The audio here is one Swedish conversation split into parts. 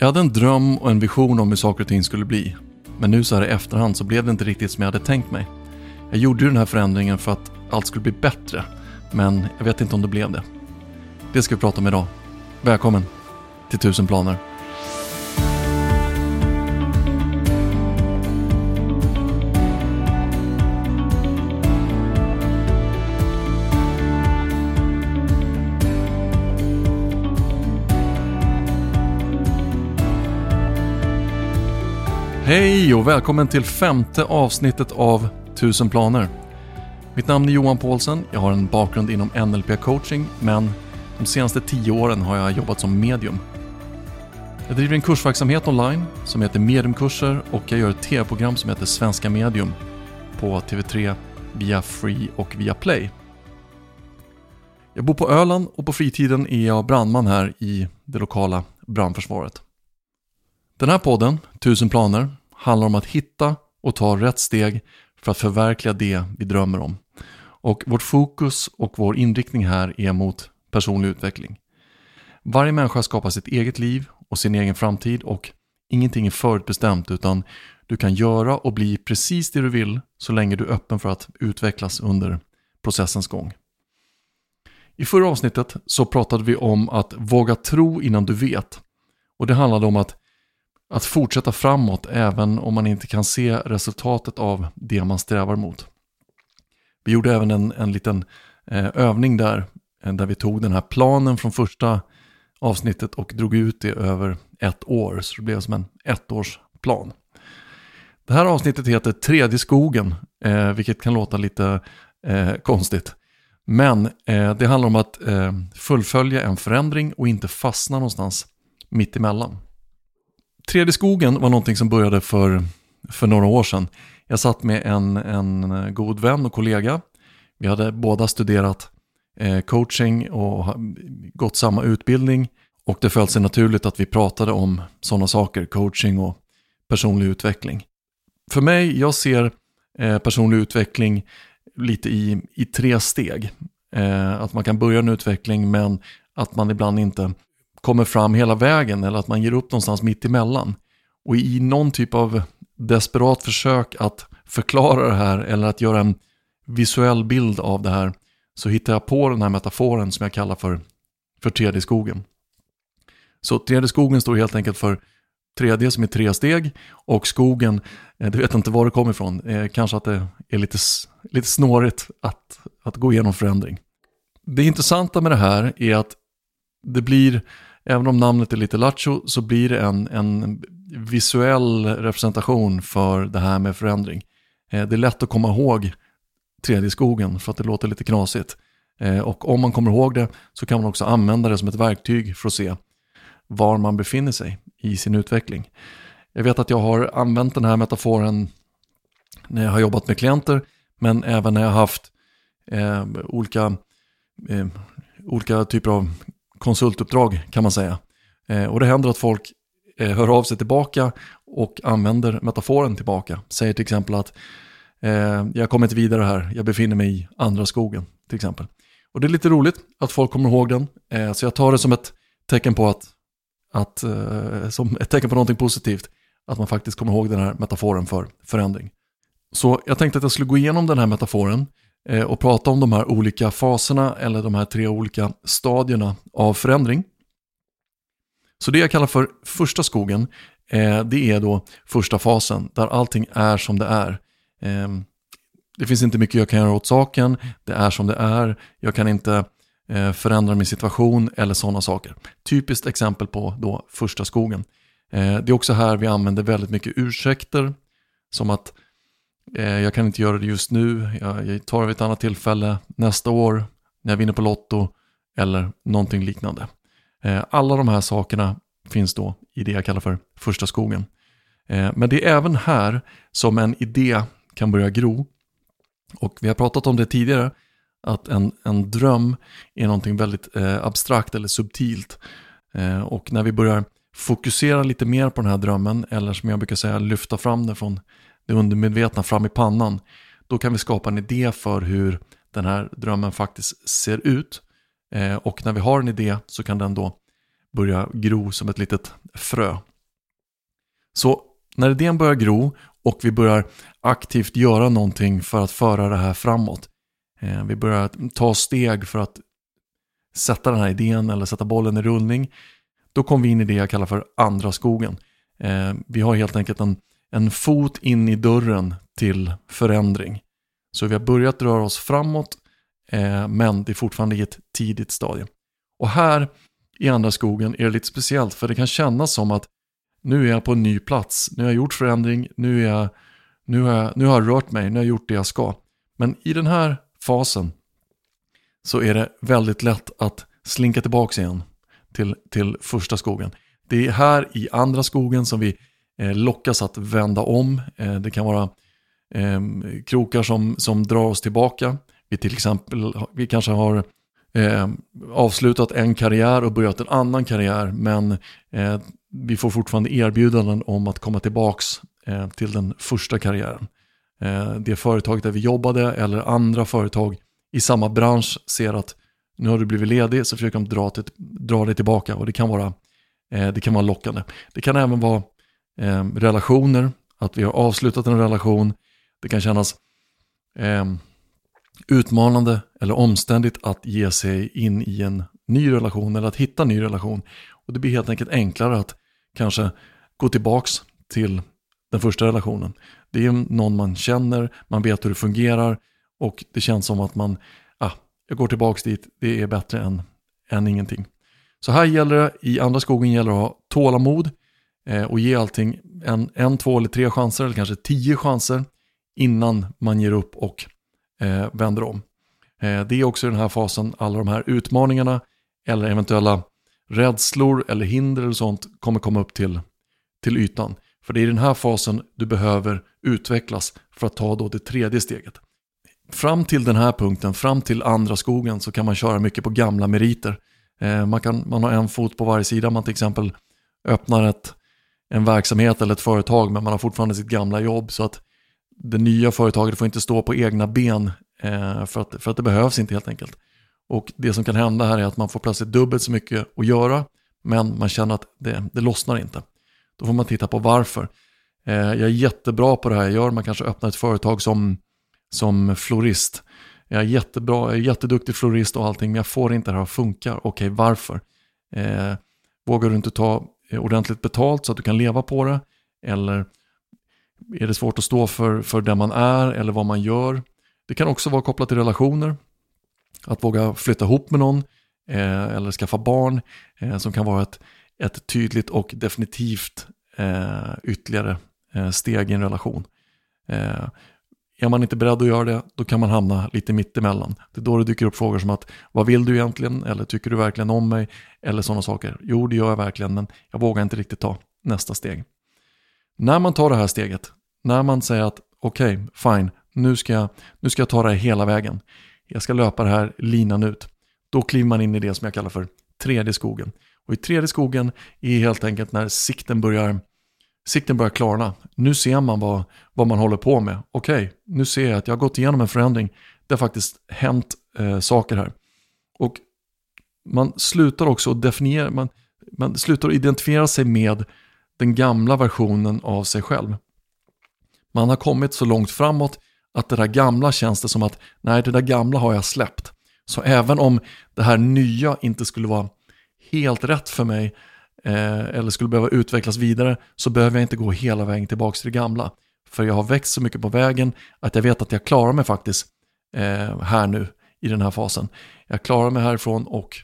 Jag hade en dröm och en vision om hur saker och ting skulle bli. Men nu så här i efterhand så blev det inte riktigt som jag hade tänkt mig. Jag gjorde ju den här förändringen för att allt skulle bli bättre. Men jag vet inte om det blev det. Det ska vi prata om idag. Välkommen till 1000 planer. Hej och välkommen till femte avsnittet av 1000 planer. Mitt namn är Johan Paulsen, jag har en bakgrund inom NLP-coaching men de senaste tio åren har jag jobbat som medium. Jag driver en kursverksamhet online som heter Mediumkurser och jag gör ett tv-program som heter Svenska Medium på TV3 via Free och via Play. Jag bor på Öland och på fritiden är jag brandman här i det lokala brandförsvaret. Den här podden, 1000 planer, handlar om att hitta och ta rätt steg för att förverkliga det vi drömmer om. Och vårt fokus och vår inriktning här är mot personlig utveckling. Varje människa skapar sitt eget liv och sin egen framtid och ingenting är förutbestämt utan du kan göra och bli precis det du vill så länge du är öppen för att utvecklas under processens gång. I förra avsnittet så pratade vi om att våga tro innan du vet. Och det handlade om att att fortsätta framåt även om man inte kan se resultatet av det man strävar mot. Vi gjorde även en, en liten eh, övning där, eh, där vi tog den här planen från första avsnittet och drog ut det över ett år, så det blev som en ettårsplan. Det här avsnittet heter Tredje skogen, eh, vilket kan låta lite eh, konstigt. Men eh, det handlar om att eh, fullfölja en förändring och inte fastna någonstans mitt emellan. Tredje skogen var någonting som började för, för några år sedan. Jag satt med en, en god vän och kollega. Vi hade båda studerat eh, coaching och gått samma utbildning. Och det föll sig naturligt att vi pratade om sådana saker, coaching och personlig utveckling. För mig, jag ser eh, personlig utveckling lite i, i tre steg. Eh, att man kan börja en utveckling men att man ibland inte kommer fram hela vägen eller att man ger upp någonstans mitt emellan. Och i någon typ av desperat försök att förklara det här eller att göra en visuell bild av det här så hittar jag på den här metaforen som jag kallar för, för tredje skogen. Så tredje skogen står helt enkelt för tredje som är tre steg och skogen, eh, det vet inte var det kommer ifrån, eh, kanske att det är lite, lite snårigt att, att gå igenom förändring. Det intressanta med det här är att det blir även om namnet är lite lattjo så blir det en, en visuell representation för det här med förändring. Eh, det är lätt att komma ihåg tredje skogen för att det låter lite knasigt. Eh, och om man kommer ihåg det så kan man också använda det som ett verktyg för att se var man befinner sig i sin utveckling. Jag vet att jag har använt den här metaforen när jag har jobbat med klienter men även när jag har haft eh, olika, eh, olika typer av konsultuppdrag kan man säga. Eh, och det händer att folk eh, hör av sig tillbaka och använder metaforen tillbaka. Säger till exempel att eh, jag kommer inte vidare här, jag befinner mig i andra skogen till exempel. Och det är lite roligt att folk kommer ihåg den. Eh, så jag tar det som ett tecken på att, att eh, som ett tecken på någonting positivt. Att man faktiskt kommer ihåg den här metaforen för förändring. Så jag tänkte att jag skulle gå igenom den här metaforen Eh, och prata om de här olika faserna eller de här tre olika stadierna av förändring. Så det jag kallar för första skogen, eh, det är då första fasen där allting är som det är. Ehm, det finns inte mycket jag kan göra åt saken, det är som det är, jag kan inte eh, förändra min situation eller sådana saker. Typiskt exempel på då första skogen. Det är också här vi använder väldigt mycket ursäkter, som att Eh, jag kan inte göra det just nu, jag tar det vid ett annat tillfälle nästa år när jag vinner på Lotto eller någonting liknande. Eh, alla de här sakerna finns då i det jag kallar för första skogen. Eh, men det är även här som en idé kan börja gro. Och vi har pratat om det tidigare, att en, en dröm är någonting väldigt abstrakt eller subtilt. Och när vi börjar fokusera lite mer på den här drömmen, eller som jag brukar säga lyfta fram den från det undermedvetna fram i pannan, då kan vi skapa en idé för hur den här drömmen faktiskt ser ut. Eh, och när vi har en idé så kan den då börja gro som ett litet frö. Så när idén börjar gro och vi börjar aktivt göra någonting för att föra det här framåt. Eh, vi börjar ta steg för att sätta den här idén eller sätta bollen i rullning. Då kom vi in i det jag kallar för andra skogen. Eh, vi har helt enkelt en, en fot in i dörren till förändring. Så vi har börjat röra oss framåt eh, men det är fortfarande i ett tidigt stadie. Och här i andra skogen är det lite speciellt för det kan kännas som att nu är jag på en ny plats, nu har jag gjort förändring, nu, är jag, nu, har, jag, nu har jag rört mig, nu har jag gjort det jag ska. Men i den här fasen så är det väldigt lätt att slinka tillbaka igen till, till första skogen. Det är här i andra skogen som vi Eh, lockas att vända om. Eh, det kan vara eh, krokar som, som drar oss tillbaka. Vi till exempel, vi kanske har eh, avslutat en karriär och börjat en annan karriär men eh, vi får fortfarande erbjudanden om att komma tillbaks eh, till den första karriären. Eh, det företaget där vi jobbade eller andra företag i samma bransch ser att nu har du blivit ledig så försöker de dra, till, dra dig tillbaka och det kan vara, eh, det kan vara lockande. Det kan även vara eh, relationer, att vi har avslutat en relation. Det kan kännas eh, utmanande eller omständigt att ge sig in i en ny relation eller att hitta en ny relation. Och det blir helt enkelt enklare att kanske gå tillbaks till den första relationen. Det är någon man känner, man vet hur det fungerar och det känns som att man, ah, jag går tillbaks dit, det är bättre än, än ingenting. Så här gäller det, i andra skogen gäller det att ha tålamod Eh, och ge allting en, en, två eller tre chanser eller kanske tio chanser innan man ger upp och eh, vänder om. Eh, det är också i den här fasen alla de här utmaningarna eller eventuella rädslor eller hinder eller sånt kommer komma upp till, till ytan. För det är i den här fasen du behöver utvecklas för att ta då det tredje steget. Fram till den här punkten, fram till andra skogen så kan man köra mycket på gamla meriter. Eh, man, kan, man har en fot på varje sida, man till exempel öppnar ett, en verksamhet eller ett företag men man har fortfarande sitt gamla jobb så att det nya företaget får inte stå på egna ben eh, för, att, för att det behövs inte helt enkelt. Och det som kan hända här är att man får plötsligt dubbelt så mycket att göra men man känner att det, det lossnar inte. Då får man titta på varför. Eh, jag är jättebra på det här jag gör, man kanske öppnar ett företag som, som florist. Jag är jättebra, jag är jätteduktig florist och allting men jag får inte det här att funka. Okej, okay, varför? Eh, vågar du inte ta Eh, ordentligt betalt så att du kan leva på det? Eller är det svårt att stå för, för det man är eller vad man gör? Det kan också vara kopplat till relationer. Att våga flytta ihop med någon eh, eller skaffa barn eh, som kan vara ett, ett tydligt och definitivt eh, ytterligare eh, steg i en relation. Eh, är man inte beredd att göra det, då kan man hamna lite mittemellan. Det är då det dyker upp frågor som att vad vill du egentligen? Eller tycker du verkligen om mig? Eller sådana saker. Jo, det gör jag verkligen, men jag vågar inte riktigt ta nästa steg. När man tar det här steget, när man säger att okej, okay, fine, nu ska, jag, nu ska jag ta det här hela vägen. Jag ska löpa det här linan ut. Då kliver man in i det som jag kallar för tredje skogen. Och i tredje skogen är helt enkelt när sikten börjar, sikten börjar klarna. Nu ser man vad, vad man håller på med. Okej, okay, nu ser jag att jag har gått igenom en förändring. Det har faktiskt hänt eh, saker här. Och man slutar också definiera, man, man slutar identifiera sig med den gamla versionen av sig själv. Man har kommit så långt framåt att det där gamla känns det som att nej, det där gamla har jag släppt. Så även om det här nya inte skulle vara helt rätt för mig Eh, eller skulle behöva utvecklas vidare så behöver jag inte gå hela vägen tillbaka till det gamla. För jag har växt så mycket på vägen att jag vet att jag klarar mig faktiskt eh, här nu i den här fasen. Jag klarar mig härifrån och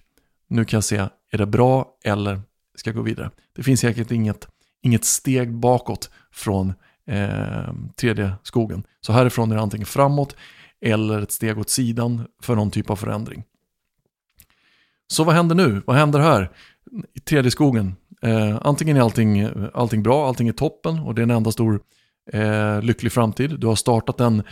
nu kan jag se, är det bra eller ska jag gå vidare? Det finns säkert inget, inget steg bakåt från eh, tredje skogen. Så härifrån är det antingen framåt eller ett steg åt sidan för någon typ av förändring. Så vad händer nu? Vad händer här i tredje skogen? Eh, antingen är allting, allting bra, allting är toppen och det är en enda stor eh, lycklig framtid. Du har startat den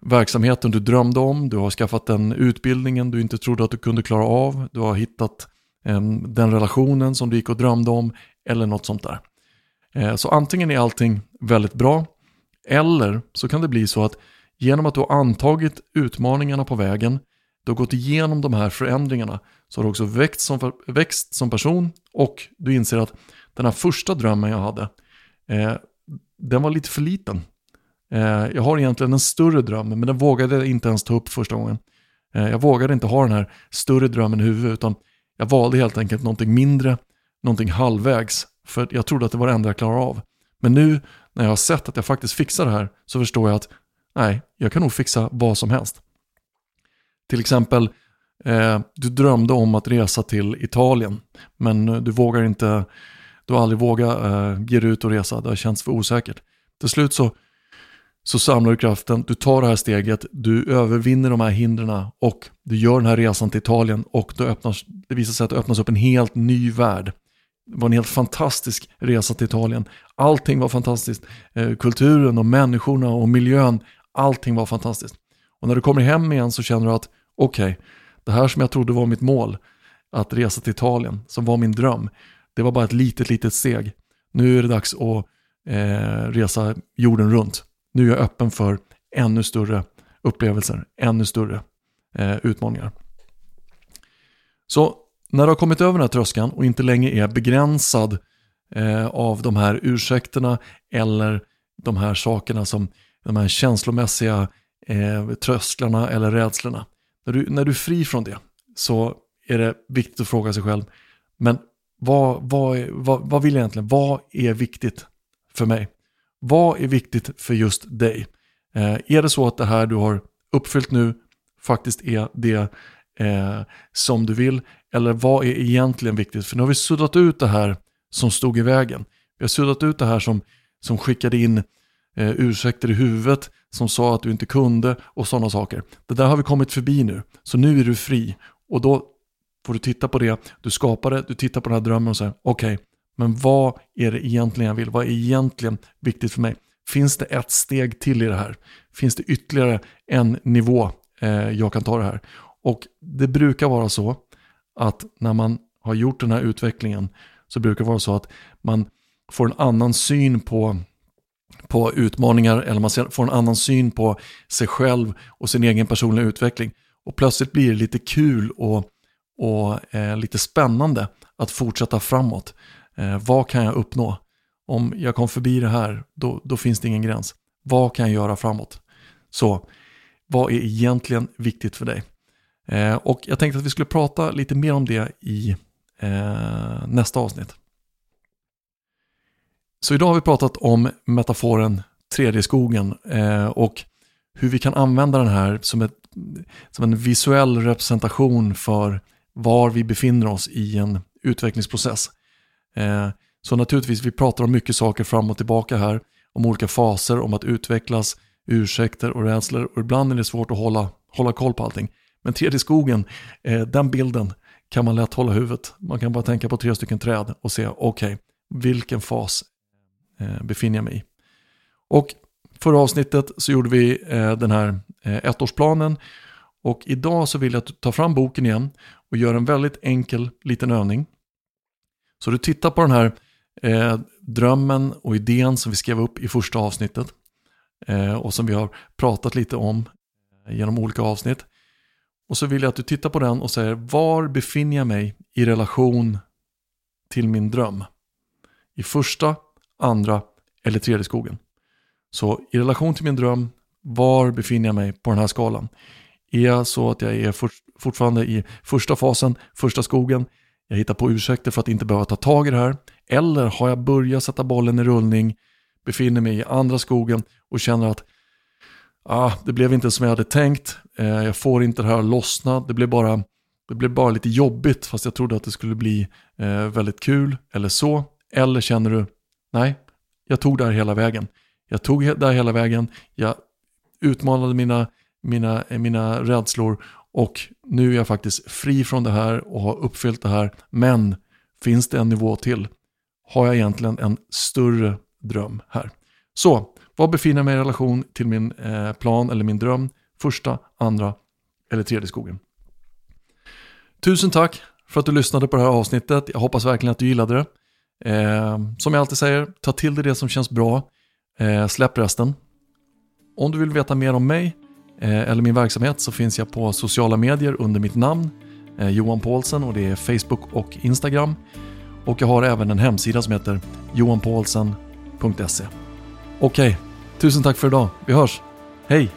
verksamheten du drömde om, du har skaffat den utbildningen du inte trodde att du kunde klara av, du har hittat eh, den relationen som du gick och drömde om eller något sånt där. Eh, så antingen är allting väldigt bra eller så kan det bli så att genom att du har antagit utmaningarna på vägen, du har gått igenom de här förändringarna, så har du också växt som, växt som person och du inser att den här första drömmen jag hade, Eh, den var lite för liten. Eh, jag har egentligen en större dröm, men den vågade jag inte ens ta upp första gången. Eh, jag vågade inte ha den här större drömmen i huvudet, utan jag valde helt enkelt någonting mindre, någonting halvvägs, för jag trodde att det var det enda jag klarade av. Men nu när jag har sett att jag faktiskt fixar det här så förstår jag att nej, jag kan nog fixa vad som helst. Till exempel, eh, du drömde om att resa till Italien, men eh, du vågar inte, du har aldrig vågat eh, ge dig ut och resa, det har känts för osäkert. Till slut så, så samlar du kraften, du tar det här steget, du övervinner de här hindren och du gör den här resan till Italien och då öppnas, det visar sig att det öppnas upp en helt ny värld. Det var en helt fantastisk resa till Italien. Allting var fantastiskt. Eh, kulturen och människorna och miljön, allting var fantastiskt. Och när du kommer hem igen så känner du att okej, okay, det här som jag trodde var mitt mål, att resa till Italien, som var min dröm, det var bara ett litet, litet steg. Nu är det dags att eh, resa jorden runt. Nu är jag öppen för ännu större upplevelser, ännu större eh, utmaningar. Så när du har kommit över den här tröskan och inte längre är begränsad eh, av de här ursäkterna eller de här sakerna som de här känslomässiga eh, trösklarna eller rädslorna. När du, när du är fri från det så är det viktigt att fråga sig själv, men vad, vad, vad, vad vill jag egentligen? Vad är viktigt för mig? Vad är viktigt för just dig? Eh, är det så att det här du har uppfyllt nu faktiskt är det eh, som du vill? Eller vad är egentligen viktigt? För nu har vi suddat ut det här som stod i vägen. Vi har suddat ut det här som, som skickade in eh, ursäkter i huvudet, som sa att du inte kunde och sådana saker. Det där har vi kommit förbi nu, så nu är du fri. Och då får du titta på det, du skapar det, du tittar på den här drömmen och säger okej, okay, men vad är det egentligen jag vill? Vad är egentligen viktigt för mig? Finns det ett steg till i det här? Finns det ytterligare en nivå eh, jag kan ta det här? Och det brukar vara så att när man har gjort den här utvecklingen så brukar det vara så att man får en annan syn på, på utmaningar eller man får en annan syn på sig själv och sin egen personliga utveckling. Och plötsligt blir det lite kul och, och eh, lite spännande att fortsätta framåt. Eh, vad kan jag uppnå? Om jag kom förbi det här, då, då finns det ingen gräns. Vad kan jag göra framåt? Så, vad är egentligen viktigt för dig? Eh, och jag tänkte att vi skulle prata lite mer om det i eh, nästa avsnitt. Så idag har vi pratat om metaforen 3D-skogen eh, och hur vi kan använda den här som, ett, som en visuell representation för var vi befinner oss i en utvecklingsprocess. Eh, så naturligtvis, vi pratar om mycket saker fram och tillbaka här, om olika faser, om att utvecklas, ursäkter och rädslor och ibland är det svårt att hålla, hålla koll på allting. Men 3D-skogen, eh, den bilden kan man lätt hålla i huvudet. Man kan bara tänka på tre stycken träd och se, okej, okay, vilken fas Eh, befinner jag mig i? Och förra avsnittet så gjorde vi eh, den här eh, ettårsplanen och idag så vill jag att du tar fram boken igen och gör en väldigt enkel liten övning. Så du tittar på den här eh, drömmen och idén som vi skrev upp i första avsnittet eh, och som vi har pratat lite om genom olika avsnitt. Och så vill jag att du tittar på den och säger var befinner jag mig i relation till min dröm? I första, andra eller tredje skogen? Så i relation till min dröm, var befinner jag mig på den här skalan? Är jag så att jag är fortfarande i första fasen, första skogen? Jag hittar på ursäkter för att inte behöva ta tag i det här. Eller har jag börjat sätta bollen i rullning, befinner mig i andra skogen och känner att ah, det blev inte som jag hade tänkt, eh, jag får inte det här att lossna, det blev, bara, det blev bara lite jobbigt fast jag trodde att det skulle bli eh, väldigt kul eller så. Eller känner du, nej, jag tog det här hela vägen. Jag tog det här hela vägen, jag utmanade mina, mina, mina rädslor och nu är jag faktiskt fri från det här och har uppfyllt det här. Men finns det en nivå till? Har jag egentligen en större dröm här? Så vad befinner jag mig i relation till min eh, plan eller min dröm? Första, andra eller tredje skogen. Tusen tack för att du lyssnade på det här avsnittet. Jag hoppas verkligen att du gillade det. Eh, som jag alltid säger, ta till dig det som känns bra. Eh, släpp resten. Om du vill veta mer om mig eh, eller min verksamhet så finns jag på sociala medier under mitt namn. Eh, Johan Paulsen och det är Facebook och Instagram. Och jag har även en hemsida som heter johanpaulsen.se. Okej, tusen tack för idag. Vi hörs. Hej!